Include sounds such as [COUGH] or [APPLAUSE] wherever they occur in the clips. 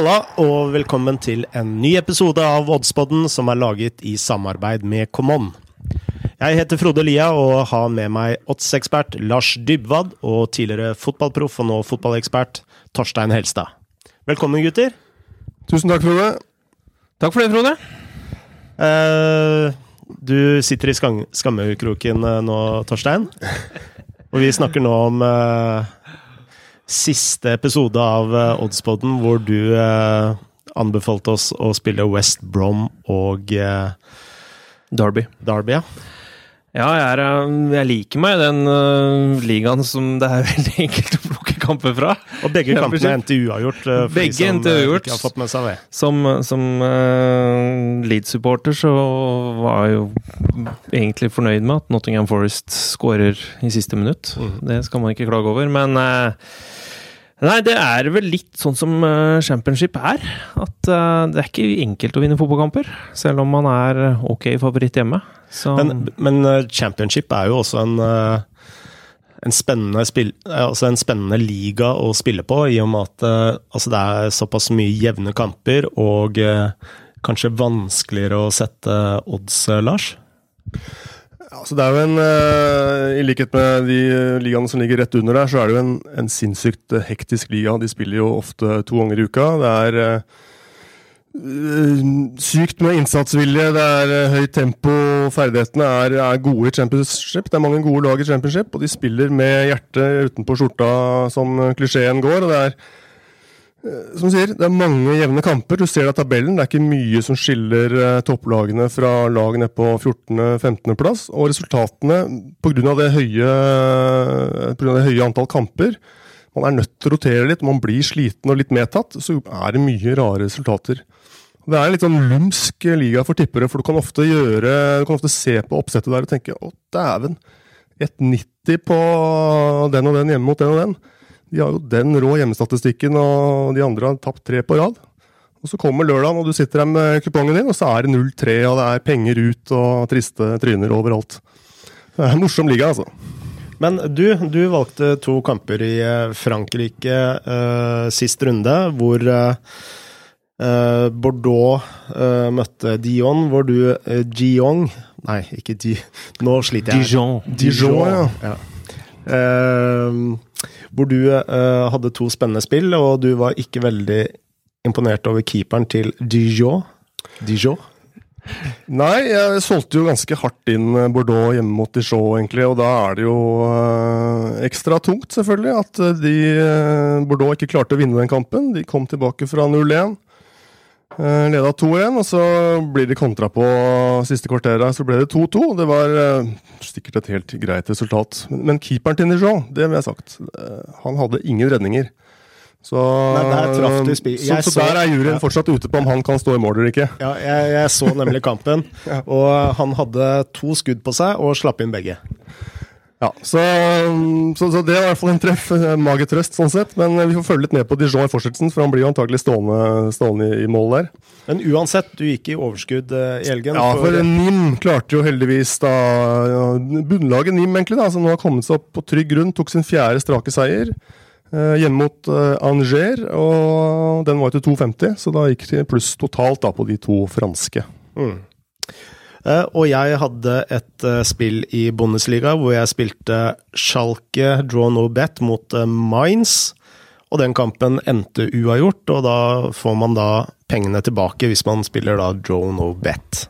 Halla, og velkommen til en ny episode av Oddspodden som er laget i samarbeid med Common. Jeg heter Frode Lia og har med meg oddsekspert Lars Dybwad og tidligere fotballproff og nå fotballekspert Torstein Helstad. Velkommen, gutter. Tusen takk, Frode. Takk for det, Frode. Eh, du sitter i skam skammekroken eh, nå, Torstein. Og vi snakker nå om eh, siste episode av uh, Oddspodden, hvor du uh, anbefalte oss å spille West Brom og uh, Derby. Derby, ja. Ja, jeg, er, jeg liker meg i den uh, ligaen som det er [LAUGHS] veldig enkelt å plukke kamper fra. Og begge kampene endte uavgjort. Uh, begge som endte uavgjort. har fått med seg det. Som, som uh, Leeds-supporter så var jeg jo egentlig fornøyd med at Nottingham Forest skårer i siste minutt. Mm. Det skal man ikke klage over. Men Nei, det er vel litt sånn som championship er. At det er ikke enkelt å vinne fotballkamper, selv om man er ok favoritt hjemme. Så. Men, men championship er jo også en en spennende, spill, altså en spennende, liga å spille på, i og med at altså det er såpass mye jevne kamper og kanskje vanskeligere å sette odds, Lars? Altså det er jo en, I likhet med de ligaene som ligger rett under der, så er det jo en, en sinnssykt hektisk liga. De spiller jo ofte to ganger i uka. Det er sykt med innsatsvilje, det er høyt tempo, ferdighetene er, er, gode i championship. Det er mange gode lag i championship, og de spiller med hjertet utenpå skjorta, som klisjeen går. og det er som du sier, det er mange jevne kamper. Du ser det av tabellen. Det er ikke mye som skiller topplagene fra lag nede på 14.-15.-plass. Og resultatene, pga. Det, høye, av det høye antall kamper Man er nødt til å rotere litt. Man blir sliten og litt medtatt. Så er det mye rare resultater. Det er en litt sånn lumsk liga for tippere, for du kan ofte gjøre, du kan ofte se på oppsettet der og tenke å dæven, 1,90 på den og den hjemme mot den og den. De har jo den rå hjemmestatistikken, og de andre har tapt tre på rad. Og Så kommer lørdagen, og du sitter der med kupongen din, og så er det 0-3, og det er penger ut og triste tryner overalt. Det er en morsom liga, altså. Men du, du valgte to kamper i Frankrike uh, sist runde, hvor uh, Uh, Bordeaux uh, møtte Dion, hvor du uh, Giong Nei, ikke Di... Nå sliter jeg. Dijon. Dijon, ja. ja. Hvor du hadde to spennende spill, og du var ikke veldig imponert over keeperen til Dijon. Dijon? Nei, jeg solgte jo ganske hardt inn Bordeaux hjemme mot Dijon, egentlig. Og da er det jo ekstra tungt, selvfølgelig, at de, Bordeaux ikke klarte å vinne den kampen. De kom tilbake fra 0-1. Uh, leda 2-1, og så blir de kontra på siste kvarteret. Så ble det 2-2. Det var uh, sikkert et helt greit resultat. Men, keeperen til Nijon, det vil jeg sagt, uh, han hadde ingen redninger. Så, Nei, så, så, så, der er juryen ja. fortsatt ute på om han kan stå i mål eller ikke. Ja, jeg, jeg så nemlig kampen, [LAUGHS] og han hadde to skudd på seg og slapp inn begge. Ja, så, så, så, det var i hvert fall en treff. Magetrøst, sånn sett. Men vi får følge litt med på Dijon i fortsettelsen, for han blir jo antagelig stående, stående i, i, mål der. Men uansett, du gikk i overskudd uh, i helgen. Ja, for, for Nim klarte jo heldigvis da ja, Bunnlaget Nim, egentlig, da, som nå har kommet seg opp på trygg grunn, tok sin fjerde strake seier. Eh, hjemme mot eh, Angers, og den var til 2,50, så da gikk det pluss totalt da på de to franske. Mm. Uh, og jeg hadde et uh, spill i Bundesliga hvor jeg spilte Schalke draw no bet mot Mines. Mainz. Og den kampen endte uavgjort, og da får man da pengene tilbake hvis man spiller da draw no bet.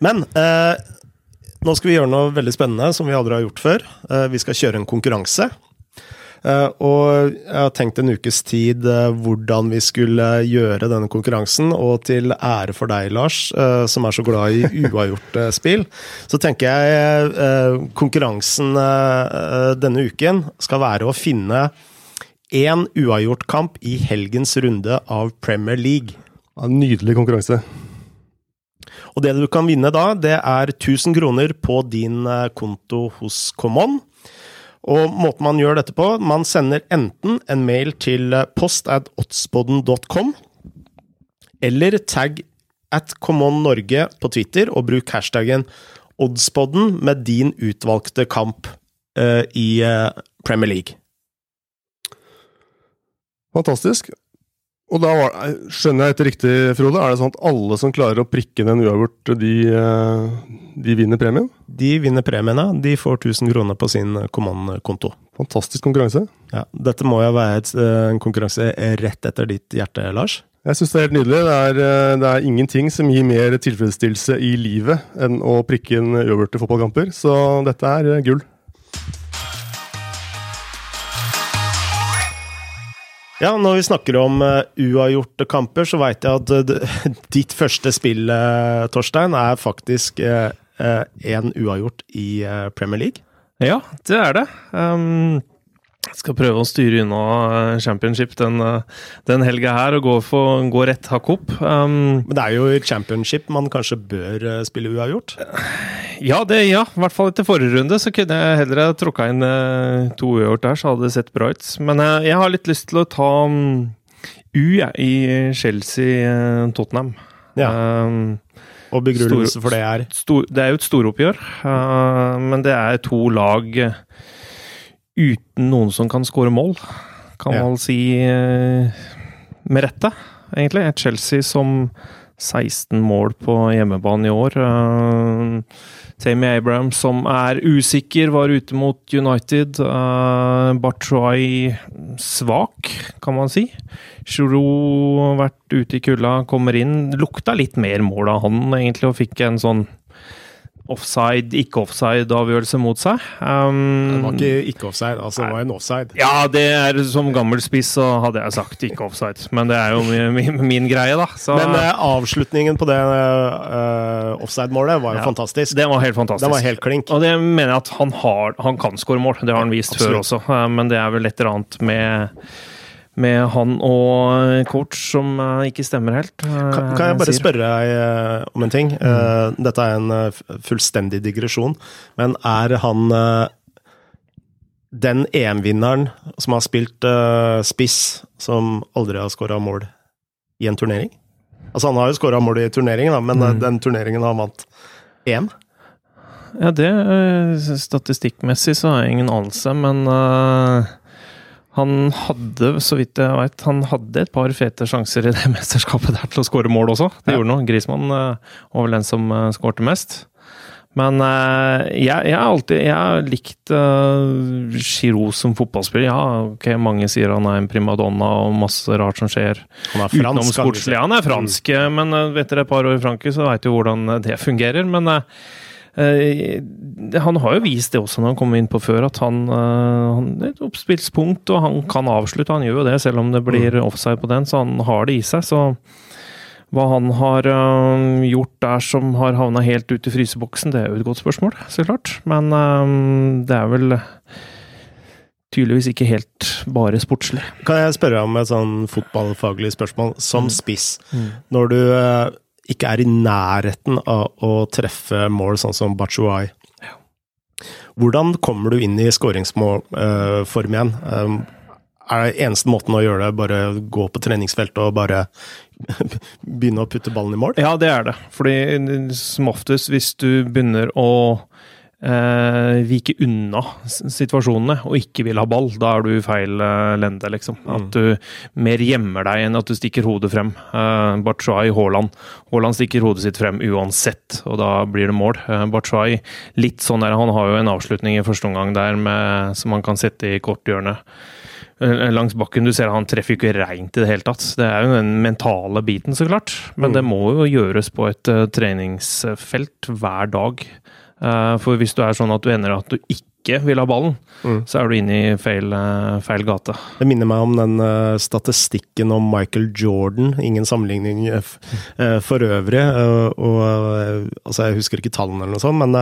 Men nå skal vi gjøre noe veldig spennende som vi aldri har gjort før. vi skal kjøre en konkurranse. Uh, og jeg har tenkt en ukes tid uh, hvordan vi skulle gjøre denne konkurransen. Og til ære for deg, Lars, uh, som er så glad i [LAUGHS] uavgjort spill, så tenker jeg konkurransen denne uken skal være å finne én uavgjort kamp i helgens runde av Premier League. En nydelig konkurranse. Og det du kan vinne da, det er 1000 kroner på din konto hos Common. Og måten man gjør dette på, man sender enten en mail til post at oddspodden.com, eller tagg at commonNorge på Twitter, og bruk hashtaggen oddspodden med din utvalgte kamp uh, i uh, Premier League. Fantastisk. Og da var, skjønner jeg etter riktig, Frode, er det sånn at alle som klarer å prikke den uavgjort, de, eh, de vinner premien? De vinner premien, ja. De får 1000 kroner på sin kommandkonto. Fantastisk konkurranse. Ja, dette må jo være eh, en konkurranse rett etter ditt hjerte, Lars. Jeg syns det er helt nydelig. Det er, eh, det er, ingenting som gir mer tilfredsstillelse i livet enn å prikke inn uavgjorte fotballkamper, så dette er gull. Ja, når vi snakker om uh, uavgjorte kamper, så veit jeg at uh, [LAUGHS] ditt første spill, uh, Torstein, er faktisk en uavgjort i Premier League. Ja, det er det. Um, skal prøve å styre unna eh, championship den, eh, den helga her og gå, for, gå rett hakk opp. Um, Men det er jo i championship man kanskje bør eh, spille uavgjort? Ja, det, ja, i hvert fall etter forrige runde så kunne jeg heller tråkka inn to uavgjort der, så hadde det sett bra ut. Men jeg har litt lyst til å ta um, U ja, i Chelsea-Tottenham. Ja. Um, og begrunnelse for det er? Stor, det er jo et storoppgjør, uh, men det er to lag uten noen som kan skåre mål, kan ja. man si eh, med rette, egentlig. Et Chelsea som 16 mål på hjemmebane i år. Uh, Tammy Abraham som er usikker, var ute mot United. Uh, Batshuay svak, kan man si. Giroud vært ute i kulda, kommer inn. Lukta litt mer mål av han, egentlig, og fikk en sånn offside, ikke offside-avgjørelse mot seg. Um, det var ikke ikke offside, altså det var en offside. Ja, det er som gammel spiss så hadde jeg sagt ikke offside, men det er jo min, min, min greie, da. Så, men uh, avslutningen på det uh, offside-målet var jo ja, fantastisk. Det var helt fantastisk. Det var helt klink. Og det mener jeg at han, har, han kan skåre mål, det har han vist Absolutt. før også, uh, men det er vel et eller annet med med han og coach som uh, ikke stemmer helt. Uh, kan, kan, jeg bare sier. spørre deg uh, om en ting? Mm. dette er en fullstendig digresjon, men er han den EM-vinneren som har spilt spiss, som aldri har skåra mål i en turnering? Altså, han har jo skåra mål i turneringen, men mm. den turneringen har han vant EM? Ja, det Statistikkmessig så har jeg ingen anelse, men han hadde, så vidt jeg vet, han hadde et par fete sjanser i det [LAUGHS] mesterskapet der til å skåre mål også. Det ja. gjorde noe. Grismann uh, var vel den som uh, skårte mest. Men uh, jeg, jeg, har alltid jeg har likt uh, Giroud som fotballspiller. Ja, ok, mange sier han er en primadonna og masse rart som skjer han er fransk, utenom. Han er fransk, men uh, etter et par år i Frankrike så veit du hvordan det fungerer. Men uh, Eh, han har jo vist det også når han kom inn på før, at han, eh, han er et oppspillspunkt, og han kan avslutte. Han gjør jo det, selv om det blir mm. offside på den, så han har det i seg. så hva han har uh, gjort der som har havna helt ut i fryseboksen, det er jo et godt spørsmål, så klart. Men uh, det er vel tydeligvis ikke helt bare sportslig. Kan jeg spørre om et sånn fotballfaglig spørsmål? Som mm. spiss, mm. når du uh, ikke er i nærheten av å treffe mål, sånn som Bachuay. Hvordan kommer du inn i skåringsmålform igjen? Um, er det eneste måten å gjøre det, bare gå på treningsfeltet og bare [LAUGHS] begynne å putte ballen i mål? Ja, det er det. Fordi som oftest, hvis du begynner å eh, vike unna situasjonene og ikke vil ha ball, da er du feil eh, lende, liksom. Mm. At du mer gjemmer deg enn at du stikker hodet frem. Eh, Batshuay, Haaland. Haaland stikker hodet sitt frem uansett, og da blir det mål. Eh, Batshuay, litt sånn der, han har jo en avslutning i første omgang der med, som han kan sette i korthjørnet eh, langs bakken. Du ser han treffer ikke reint i det hele tatt. Det er jo den mentale biten, så klart. Men mm. det må jo gjøres på et uh, treningsfelt hver dag. Eh, for hvis du er sånn at du ender at du ikke vil ha ballen, mm. så er du inne i feil, eh, feil, gate. Det minner meg om den uh, statistikken om Michael Jordan. Ingen sammenligning uh, for øvrig. Uh, og, altså, jeg husker ikke tallene eller noe sånt, men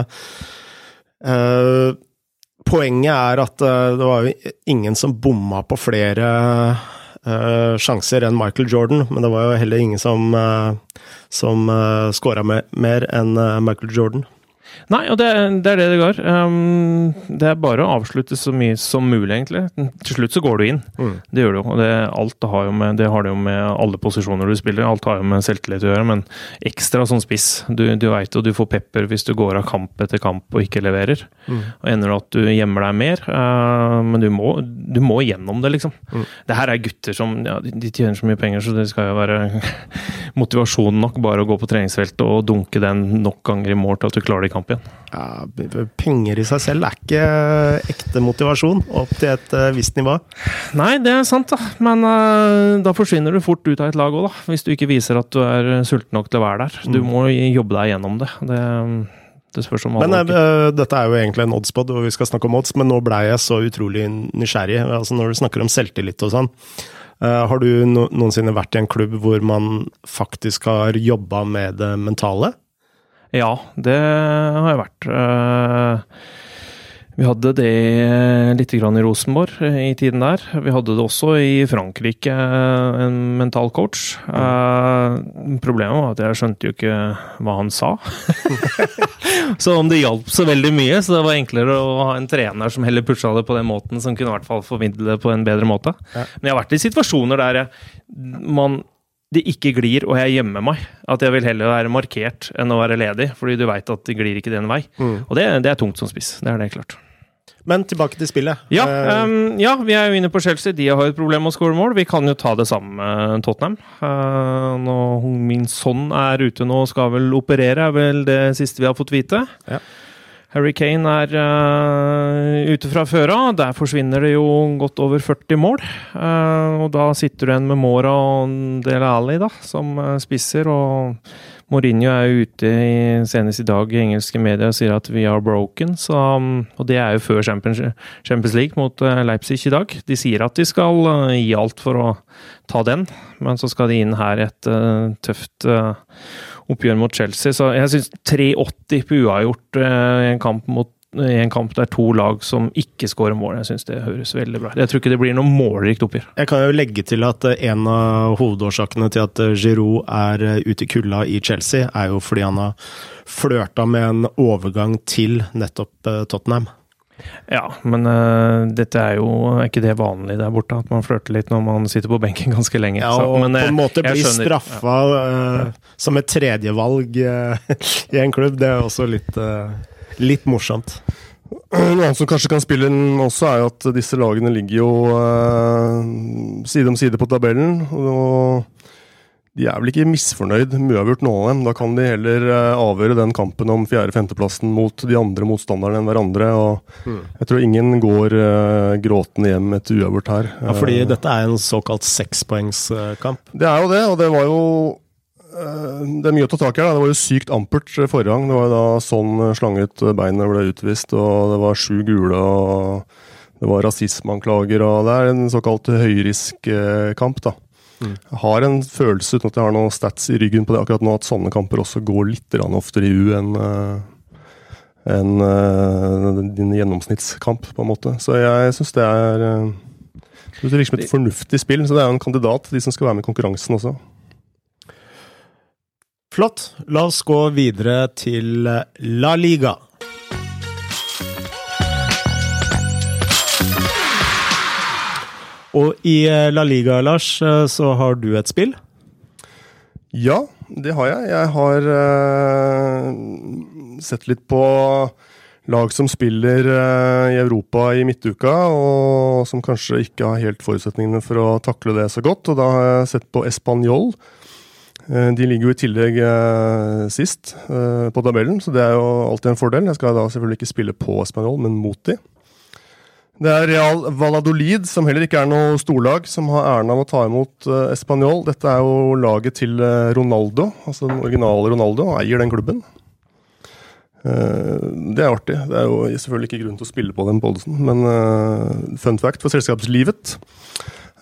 poenget er at det var jo ingen som bomma på flere sjanser enn Michael Jordan, men det var jo heller ingen som, uh, som uh, scora mer enn Michael Jordan. Nei, og det, det er det det går. Um, det er bare å avslutte så mye som mulig, egentlig. Til slutt så går du inn. Mm. Det gjør du jo. og Det, alt har jo med, det har det jo med alle posisjoner du spiller. Alt har jo med selvtillit å gjøre, men ekstra som spiss. Du, du veit jo du får pepper hvis du går av kamp etter kamp og ikke leverer. Mm. Og ender det at du gjemmer deg mer, uh, men du må, du må gjennom det, liksom. Mm. Det her er gutter som ja, de, de tjener så mye penger, så det skal jo være [LAUGHS] motivasjon nok bare å gå på treningsfeltet og dunke den nok ganger i mål til at du klarer det i kamp igjen. Ja, penger i seg selv er ikke ekte motivasjon opp til et eh, visst nivå. Nei, det er sant, da. Men uh, da forsvinner du fort ut av et lag òg, da. Hvis du ikke viser at du er sulten nok til å være der. Du Mm. må jobbe deg gjennom det. Det, det spørs om Men alle eh, dette er jo egentlig en oddspod, og vi skal snakke om odds, men nå blei jeg så utrolig nysgjerrig. Altså Når du snakker om selvtillit og sånn. Uh, har du no noensinne vært i en klubb hvor man faktisk har jobba med det mentale? Ja, det har jeg vært. Eh, Vi hadde det litt grann i Rosenborg eh, i tiden der. Vi hadde det også i Frankrike, eh, en mental coach. Mm. Problemet var at jeg skjønte jo ikke hva han sa. [LAUGHS] så om det hjalp så veldig mye, så det var enklere å ha en trener som heller pusha det på den måten, som kunne i hvert fall formidle det på en bedre måte. Ja. Men jeg har vært i situasjoner der jeg, man det ikke glir, og jeg gjemmer meg. At jeg vil heller være markert enn å være ledig, fordi du veit at det glir ikke den vei. Og det, det er tungt som spiss. Det er det klart. Men tilbake til spillet. Ja, Eh, ehm, ja, vi er jo inne på Chelsea. De har et problem med å skåre mål. Vi kan jo ta det samme med Tottenham. Uh, nå, min sønn er ute nå og skal vel operere, er vel det siste vi har fått vite. Ja. Harry Kane er uh, ute fra før av. Der forsvinner det jo godt over 40 mål. Uh, og da sitter du igjen med Mora og Del Ali da, som eh, spisser. og Mourinho er ute i, senest i dag i engelske medier og sier at vi are broken. Så, um, og det er jo før Champions, Champions League mot Leipzig i dag. De sier at de skal uh, gi alt for å ta den, men så skal de inn her et tøft eh, oppgjør mot Chelsea. Så jeg syns 3,80 på uavgjort uh, i en kamp mot i en kamp der to lag som ikke skårer mål. Jeg syns det høres veldig bra ut. Jeg tror ikke det blir noe målrikt oppgjør. Jeg kan jo legge til at eh, en av hovedårsakene til at eh, Giroud er eh, ute i kulda i Chelsea, er jo fordi han har flørta med en overgang til nettopp eh, Tottenham. Ja, men uh, dette er jo ikke det vanlige der borte, at man flørter litt når man sitter på benken [LAUGHS] ganske lenge. Ja, Så- og men, på eh, en måte bli straffa uh, som et tredjevalg uh, [LAUGHS] i en klubb, det er også litt, uh, litt morsomt. Noe annet som kanskje kan spille inn også, er jo at disse lagene ligger jo eh, side om side på tabellen. og de er vel ikke misfornøyd uavgjort, noen av dem. Da kan de heller eh, avgjøre den kampen om fjerde-femteplassen mot de andre motstanderne enn hverandre. og Mm. Jeg tror ingen går uh, gråtende hjem etter uavgjort her. Ja, fordi Eh, dette er en såkalt sekspoengskamp. Det er jo det, og det var jo Det er mye å ta tak i da. Det var jo sykt ampert forrige gang. Det var jo da sånn slanget beinet og ble utvist, og det var sju gule, og det var rasismeanklager, og det er en såkalt høyriskkamp, da. Mm. Har en følelse, uten at jeg har noen stats i ryggen på det akkurat nå, at sånne kamper også går litt oftere i U enn eh, enn, uh, din gjennomsnittskamp, på en måte. Så jeg syns det er uh, det virker som et fornuftig spill, så det er jo en kandidat, de som skal være med i konkurransen også. Flott. La oss gå videre til La Liga. Og i eh, La Liga, Lars, eh, så har du et spill. Ja, det har jeg. Jeg har uh, sett litt på lag som spiller uh, i Europa i midtuka, og som kanskje ikke har helt forutsetningene for å takle det så godt. Og da har jeg sett på Español. De ligger jo i tillegg sist på tabellen, så det er jo alltid en fordel. Jeg skal da selvfølgelig ikke spille på Español, men mot de. Det er Real Valladolid, som heller ikke er noe storlag, som har æren av å ta imot uh, Español. Dette er jo laget til uh, Ronaldo, altså den originale Ronaldo, og eier den klubben. Uh, det er artig. Det er jo selvfølgelig ikke grunn til å spille på den policen, men uh, fun fact for selskapslivet.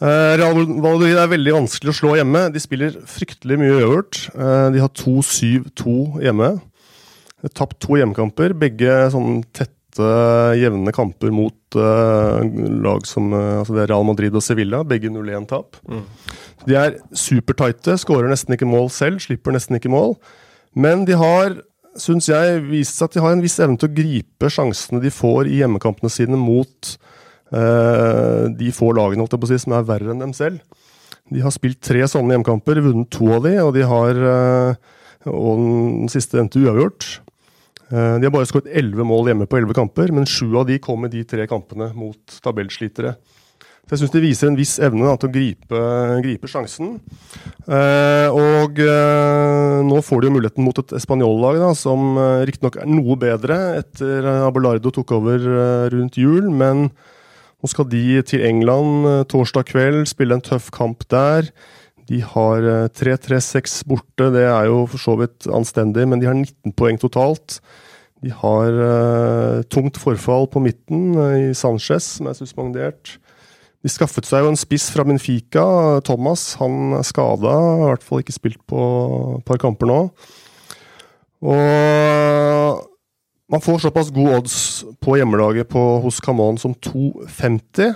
Real Valladolid er veldig vanskelig å slå hjemme. De spiller fryktelig mye øvert. Eh, de har 2-7-2 hjemme. De har Tapt to hjemmekamper, begge sånn tette, jevne kamper mot uh, lag som uh, altså det Real Madrid og Sevilla. Begge 0-1-tap. De er supertighte, skårer nesten ikke mål selv, slipper nesten ikke mål. Men de har syns jeg viser at de har en viss evne til å gripe sjansene de får i hjemmekampene sine mot uh, de få lagene si, som er verre enn dem selv. De har spilt tre sånne hjemmekamper, vunnet to av de, og de har og den siste endte uavgjort. Uh, de har bare skåret elleve mål hjemme på elleve kamper, men sju av de kom i de tre kampene mot tabellslitere. Så jeg syns de viser en viss evne da, til å gripe, gripe sjansen. Eh, og eh, nå får de jo muligheten mot et Español-lag som eh, riktignok er noe bedre etter Abelardo tok over eh, rundt jul, men nå skal de til England eh, torsdag kveld, spille en tøff kamp der. De har 3-3-6 eh, borte, det er jo for så vidt anstendig, men de har 19 poeng totalt. De har uh, tungt forfall på midten uh, i Sanchez, som er suspendert. De skaffet seg jo en spiss fra Benfica, Thomas. Han er skada, har i hvert fall ikke spilt på et par kamper nå. Og man får såpass gode odds på hjemmelaget på, hos Camon som 2,50.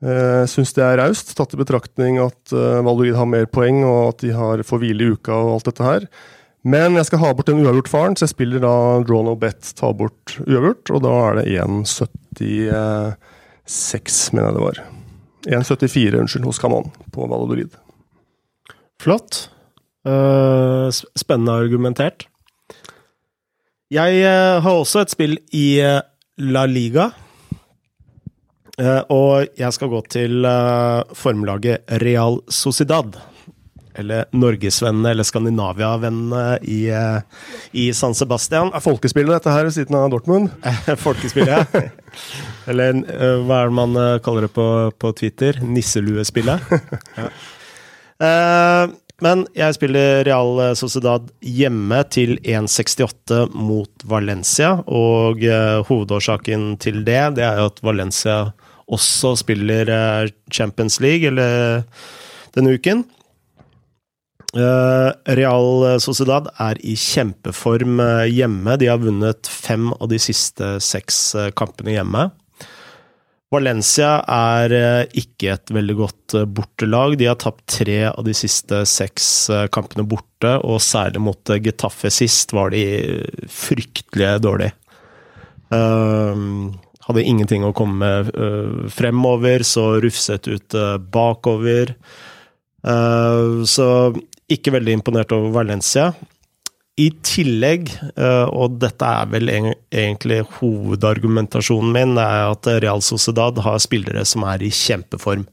Jeg uh, syns det er raust, tatt i betraktning at eh, Valorid har mer poeng, og at de har får hvile i uka og alt dette her. Men jeg skal ha bort den uavgjort faren, så jeg spiller da draw no bet, ta bort uavgjort, og da er det 1,70 uh, 1,76, mener jeg det var. 1,74, unnskyld, hos Kanon på Valladolid. Flott. Uh, spennende argumentert. Jeg uh, har også et spill i uh, La Liga. og jeg skal gå til formlaget Real Sociedad eller norgesvennene eller Skandinavia-vennene i, eh, i, San Sebastian. Er folkespillet dette her ved siden av Dortmund? [LAUGHS] folkespillet, ja. [LAUGHS] Eller eh, hva er det man eh, kaller det på, på Twitter? Nisseluespillet. [LAUGHS] ja. Men jeg spiller Real Sociedad hjemme til 1,68 mot Valencia, og hovedårsaken til det, det er jo at Valencia også spiller Champions League eller denne uken. Eh, Real Sociedad er i kjempeform eh, hjemme. De har vunnet fem av de siste seks eh, kampene hjemme. Valencia er ikke et veldig godt bortelag. De har tapt tre av de siste seks kampene borte, og særlig mot Getafe sist var de fryktelig dårlige. hadde ingenting å komme med fremover, så rufset ut bakover. så ikke veldig imponert over Valencia. I tillegg, eh, og dette er vel egentlig hovedargumentasjonen min, er at Real Sociedad har spillere som er i kjempeform.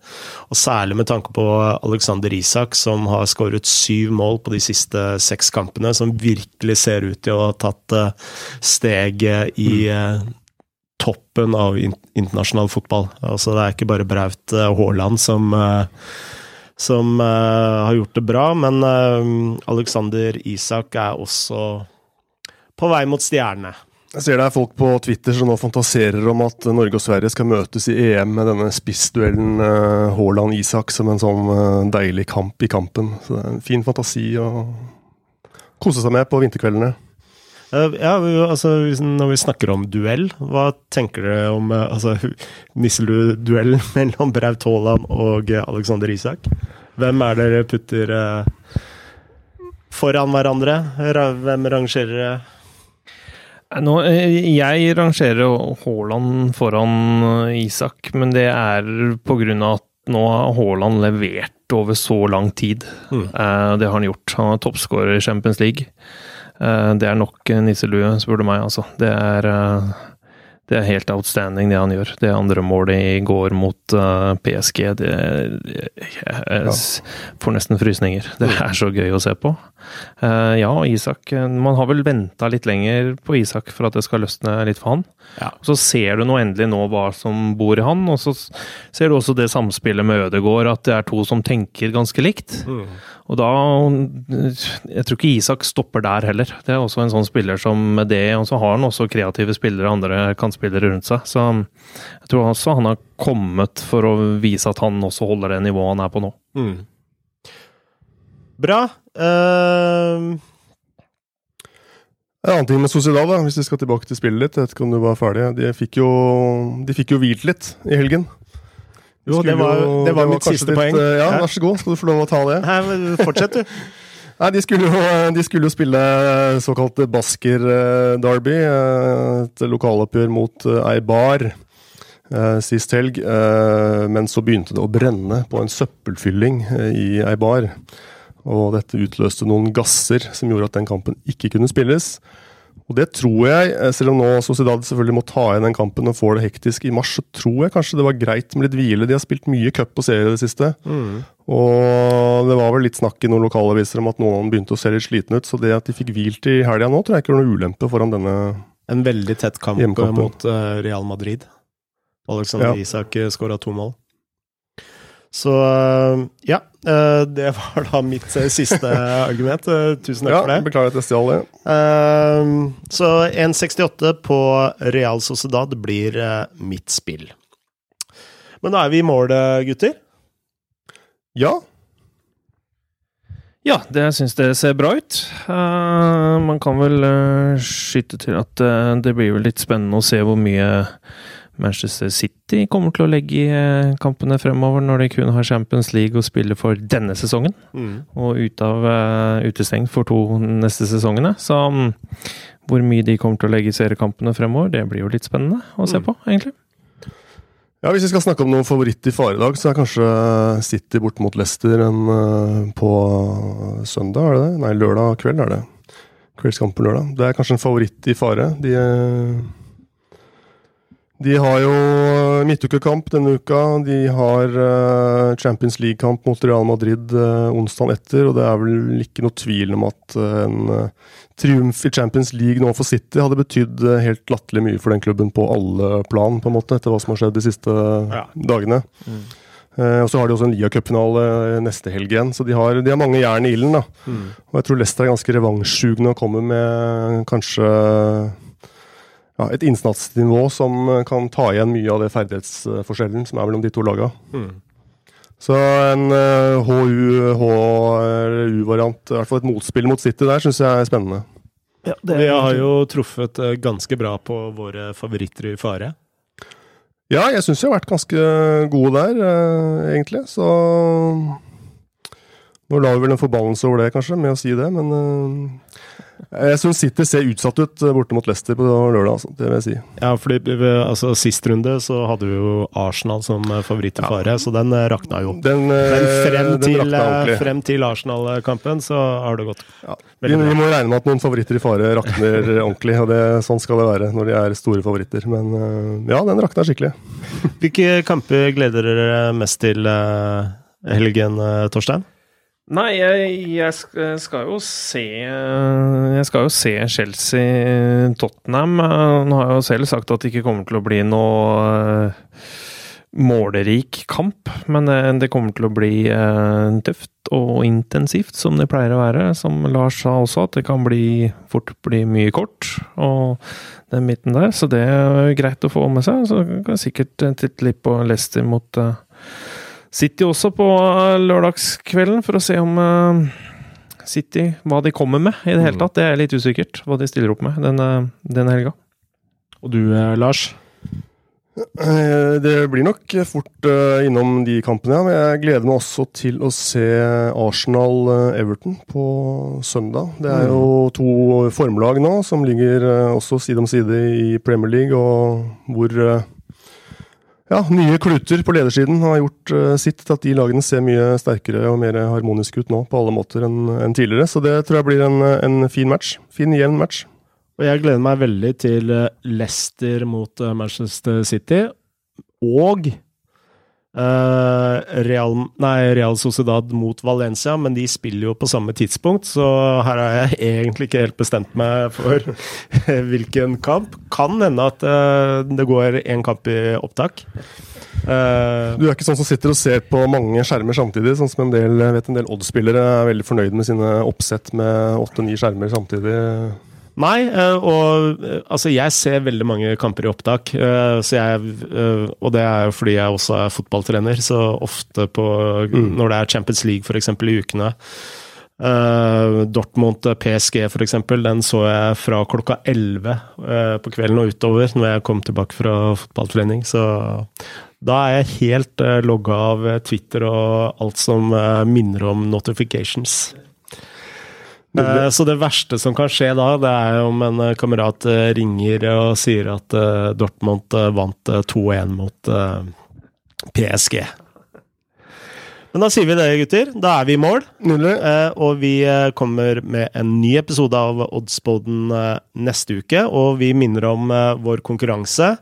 Og særlig med tanke på Alexander Isak, som har skåret syv mål på de siste seks kampene, som virkelig ser ut til å ha tatt eh, steget i eh, toppen av internasjonal fotball. Altså, det er ikke bare Braut Haaland som som uh, har gjort det bra, men uh, Alexander Isak er også på vei mot stjernene. Jeg ser det er folk på Twitter som nå fantaserer om at Norge og Sverige skal møtes i EM med denne spissduellen uh, Haaland-Isak som en sånn deilig kamp i kampen. Så det er en fin fantasi å kose seg med på vinterkveldene. Uh, ja, altså Når vi snakker om duell, hva tenker dere om uh, altså, Nisselud-duellen [LAUGHS] mellom Braut Haaland og uh, Alexander Isak? Hvem er dere putter foran hverandre? Hvem rangerer dere? Nå, jeg rangerer Haaland foran Isak, men det er pga. at nå har Haaland levert over så lang tid. Mm. Det har han gjort. Han er toppskårer i Champions League. Eh, det er nok nisselue, spør du meg, altså. Det er eh, det er helt outstanding, det han gjør. Det andre målet i går mot uh, PSG, det Jeg får nesten frysninger. Det er så gøy å se på. Ja, Isak Man har vel venta litt lenger på Isak for at det skal løsne litt for han. Ja. Så ser du nå endelig nå hva som bor i han, og så ser du også det samspillet med Ødegård, at det er to som tenker ganske likt. Mm. Og da Jeg tror ikke Isak stopper der heller. Det er også en sånn spiller som med det, og så har han også kreative spillere, andre kantspillere rundt seg. Så jeg tror også han har kommet for å vise at han også holder det nivået han er på nå. Mm. Bra. Uh... En annen ting med Sociedad, da, hvis vi skal tilbake til spillet litt. Jeg vet ikke om du var ferdig. De fikk jo, de fikk jo hvilt litt i helgen. Jo, det var, det var, mitt siste litt, poeng. Ja, vær så god, skal du få lov å ta det. Nei, Fortsett, du. [LAUGHS] Nei, de skulle, jo, de skulle jo spille såkalt Basker-derby. Et lokaloppgjør mot ei bar sist helg. Men så begynte det å brenne på en søppelfylling i ei bar. Og dette utløste noen gasser som gjorde at den kampen ikke kunne spilles. Og det tror jeg, eh, selv om nå Sociedad selvfølgelig må ta igjen den kampen og får det hektisk i mars, så tror jeg kanskje det var greit med litt hvile. De har spilt mye cup og serie i det siste. Mm. Og det var vel litt snakk i noen lokalaviser om at noen begynte å se litt slitne ut. Så det at de fikk hvilt i helga nå, tror jeg ikke var noe ulempe foran denne En veldig tett kamp mot eh, Real Madrid. Alexander ja. Isak skåra to mål. Så ja, eh, det var da mitt eh, siste [LAUGHS] argument. Eh, tusen takk ja, for det. Beklager at jeg stjal det. Så 1,68 på Real Sociedad blir mitt spill. Men da er vi i mål, gutter. Ja. Ja, det syns det ser bra ut. Uh, man kan vel uh, skyte til at uh, det blir vel litt spennende å se hvor mye Manchester City kommer til å legge eh, kampene fremover, når de kun har Champions League å spille for denne sesongen. Mm. Og ut av uh, utestengt for to neste sesongene. Så um, hvor mye de kommer til å legge i seriekampene fremover, det blir jo litt spennende å se mm. på, egentlig. Ja, Hvis vi skal snakke om noen favoritt i fare i dag, så er kanskje City bort mot Leicester en, uh, på søndag, er det det? Nei, lørdag kveld er det. Kveldskamp på lørdag. Det er kanskje en favoritt i fare. De uh, de har jo midtukekamp denne uka. De har uh, Champions League-kamp mot Real Madrid uh, onsdagen etter. Og det er vel ikke noe tvil om at en triumf i Champions League nå for City hadde betydd helt latterlig mye for den klubben på alle plan, på en måte, etter hva som har skjedd de siste ja. dagene. Mm. og så har de også en Lia-cupfinale neste helg igjen, så de har, de har mange jern i ilden. da. Mm. Og jeg tror Leicester er ganske revansjsugne og kommer med kanskje ja, et innsatsnivå som eh, kan ta igjen mye av det ferdighetsforskjellen som er mellom de to lagene. Mm. Så en uh, eh, HU-variant, i hvert fall et motspill mot City der, syns jeg er spennende. Ja, Vi har jo truffet uh, ganske bra på våre favoritter i fare. Ja, jeg syns vi har vært ganske gode der, uh, egentlig. Så nå la vi vel en forbannelse over det, kanskje, med å si det, men jeg syns City ser utsatt ut eh, borte mot Leicester på lørdag, altså. det vil jeg si. Ja, fordi altså, Sist runde så hadde vi jo Arsenal som eh, favoritt i fare, ja. så den eh, rakna jo. Den, Men frem til, frem til Arsenal-kampen så har det gått ja. vi, vi, må regne med at noen favoritter i fare rakner [LAUGHS] ordentlig, og det, sånn skal det være når de er store favoritter. Men ja, den rakna skikkelig. Hvilke kamper gleder dere mest til helgen, Torstein? Nei, jeg, jeg, skal jo se Jeg skal jo se Chelsea-Tottenham. Nå har jeg jo selv sagt at det ikke kommer til å bli noe eh, målerik kamp, men eh, det kommer til å bli eh, tøft og intensivt, som det pleier å være. Som Lars sa også, at det kan bli, fort bli mye kort, og den midten der. Så det er greit å få med seg. Så kan jeg sikkert titte litt på Leicester mot City også på lørdagskvelden for å se om uh, City Hva de kommer med i det hele mm. tatt. Det er litt usikkert hva de stiller opp med denne, denne helga. Og du, eh, Lars? Eh, det blir nok fort innom de kampene, ja. Men jeg gleder meg også til å se Arsenal-Everton på søndag. Det er jo mm. to formlag nå som ligger også side om side i Premier League, og hvor ja, nye kluter på ledersiden har gjort uh, sitt til at de lagene ser mye sterkere og mer harmoniske ut nå på alle måter enn en tidligere. Så det tror jeg blir en, en fin match. Fin, jevn match. Og jeg gleder meg veldig til eh, Leicester mot eh, Manchester City. Og Real, nei, Real Sociedad mot Valencia, men de spiller jo på samme tidspunkt, så her har jeg egentlig ikke helt bestemt meg for [LAUGHS] hvilken kamp. Kan hende at uh, det går én kamp i opptak. Uh, du er ikke sånn som sitter og ser på mange skjermer samtidig, sånn som en del, vet del Odd-spillere er veldig fornøyd med sine oppsett med åtte-ni skjermer samtidig? Nei, eh, og eh, altså jeg ser veldig mange kamper i opptak. Eh, så jeg, og det er jo fordi jeg også er fotballtrener, så ofte på mm. når det er Champions League f.eks. i ukene. Dortmund PSG f.eks., den så jeg fra klokka 11 uh, på kvelden og utover når jeg kom tilbake fra fotballtrening. Så da er jeg helt logga av Twitter og alt som minner om notifications. Eh, Så det verste som kan skje da, det er om en eh, kamerat eh, ringer og sier at Dortmund vant eh, 2-1 mot PSG. Men da sier vi det, gutter. Da er vi i mål. Og vi kommer med en ny episode av Oddsboden neste uke. Og vi minner om vår konkurranse.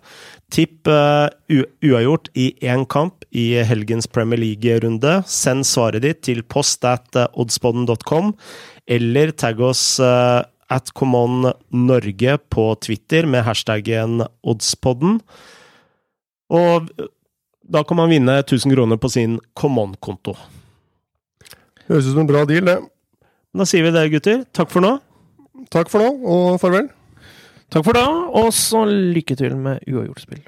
Tipp uavgjort i én kamp i helgens Premier League-runde. Send svaret ditt til post at oddsboden.com, eller tagg oss eh, at Common Norge på Twitter med hashtaggen oddspodden. Og da kan man vinne 1000 kroner på sin Common-konto. Høres ut som en bra deal, det. Da sier vi det, gutter. Takk for nå. Takk for nå, og farvel. Takk for da, og så lykke til med uavgjort spill.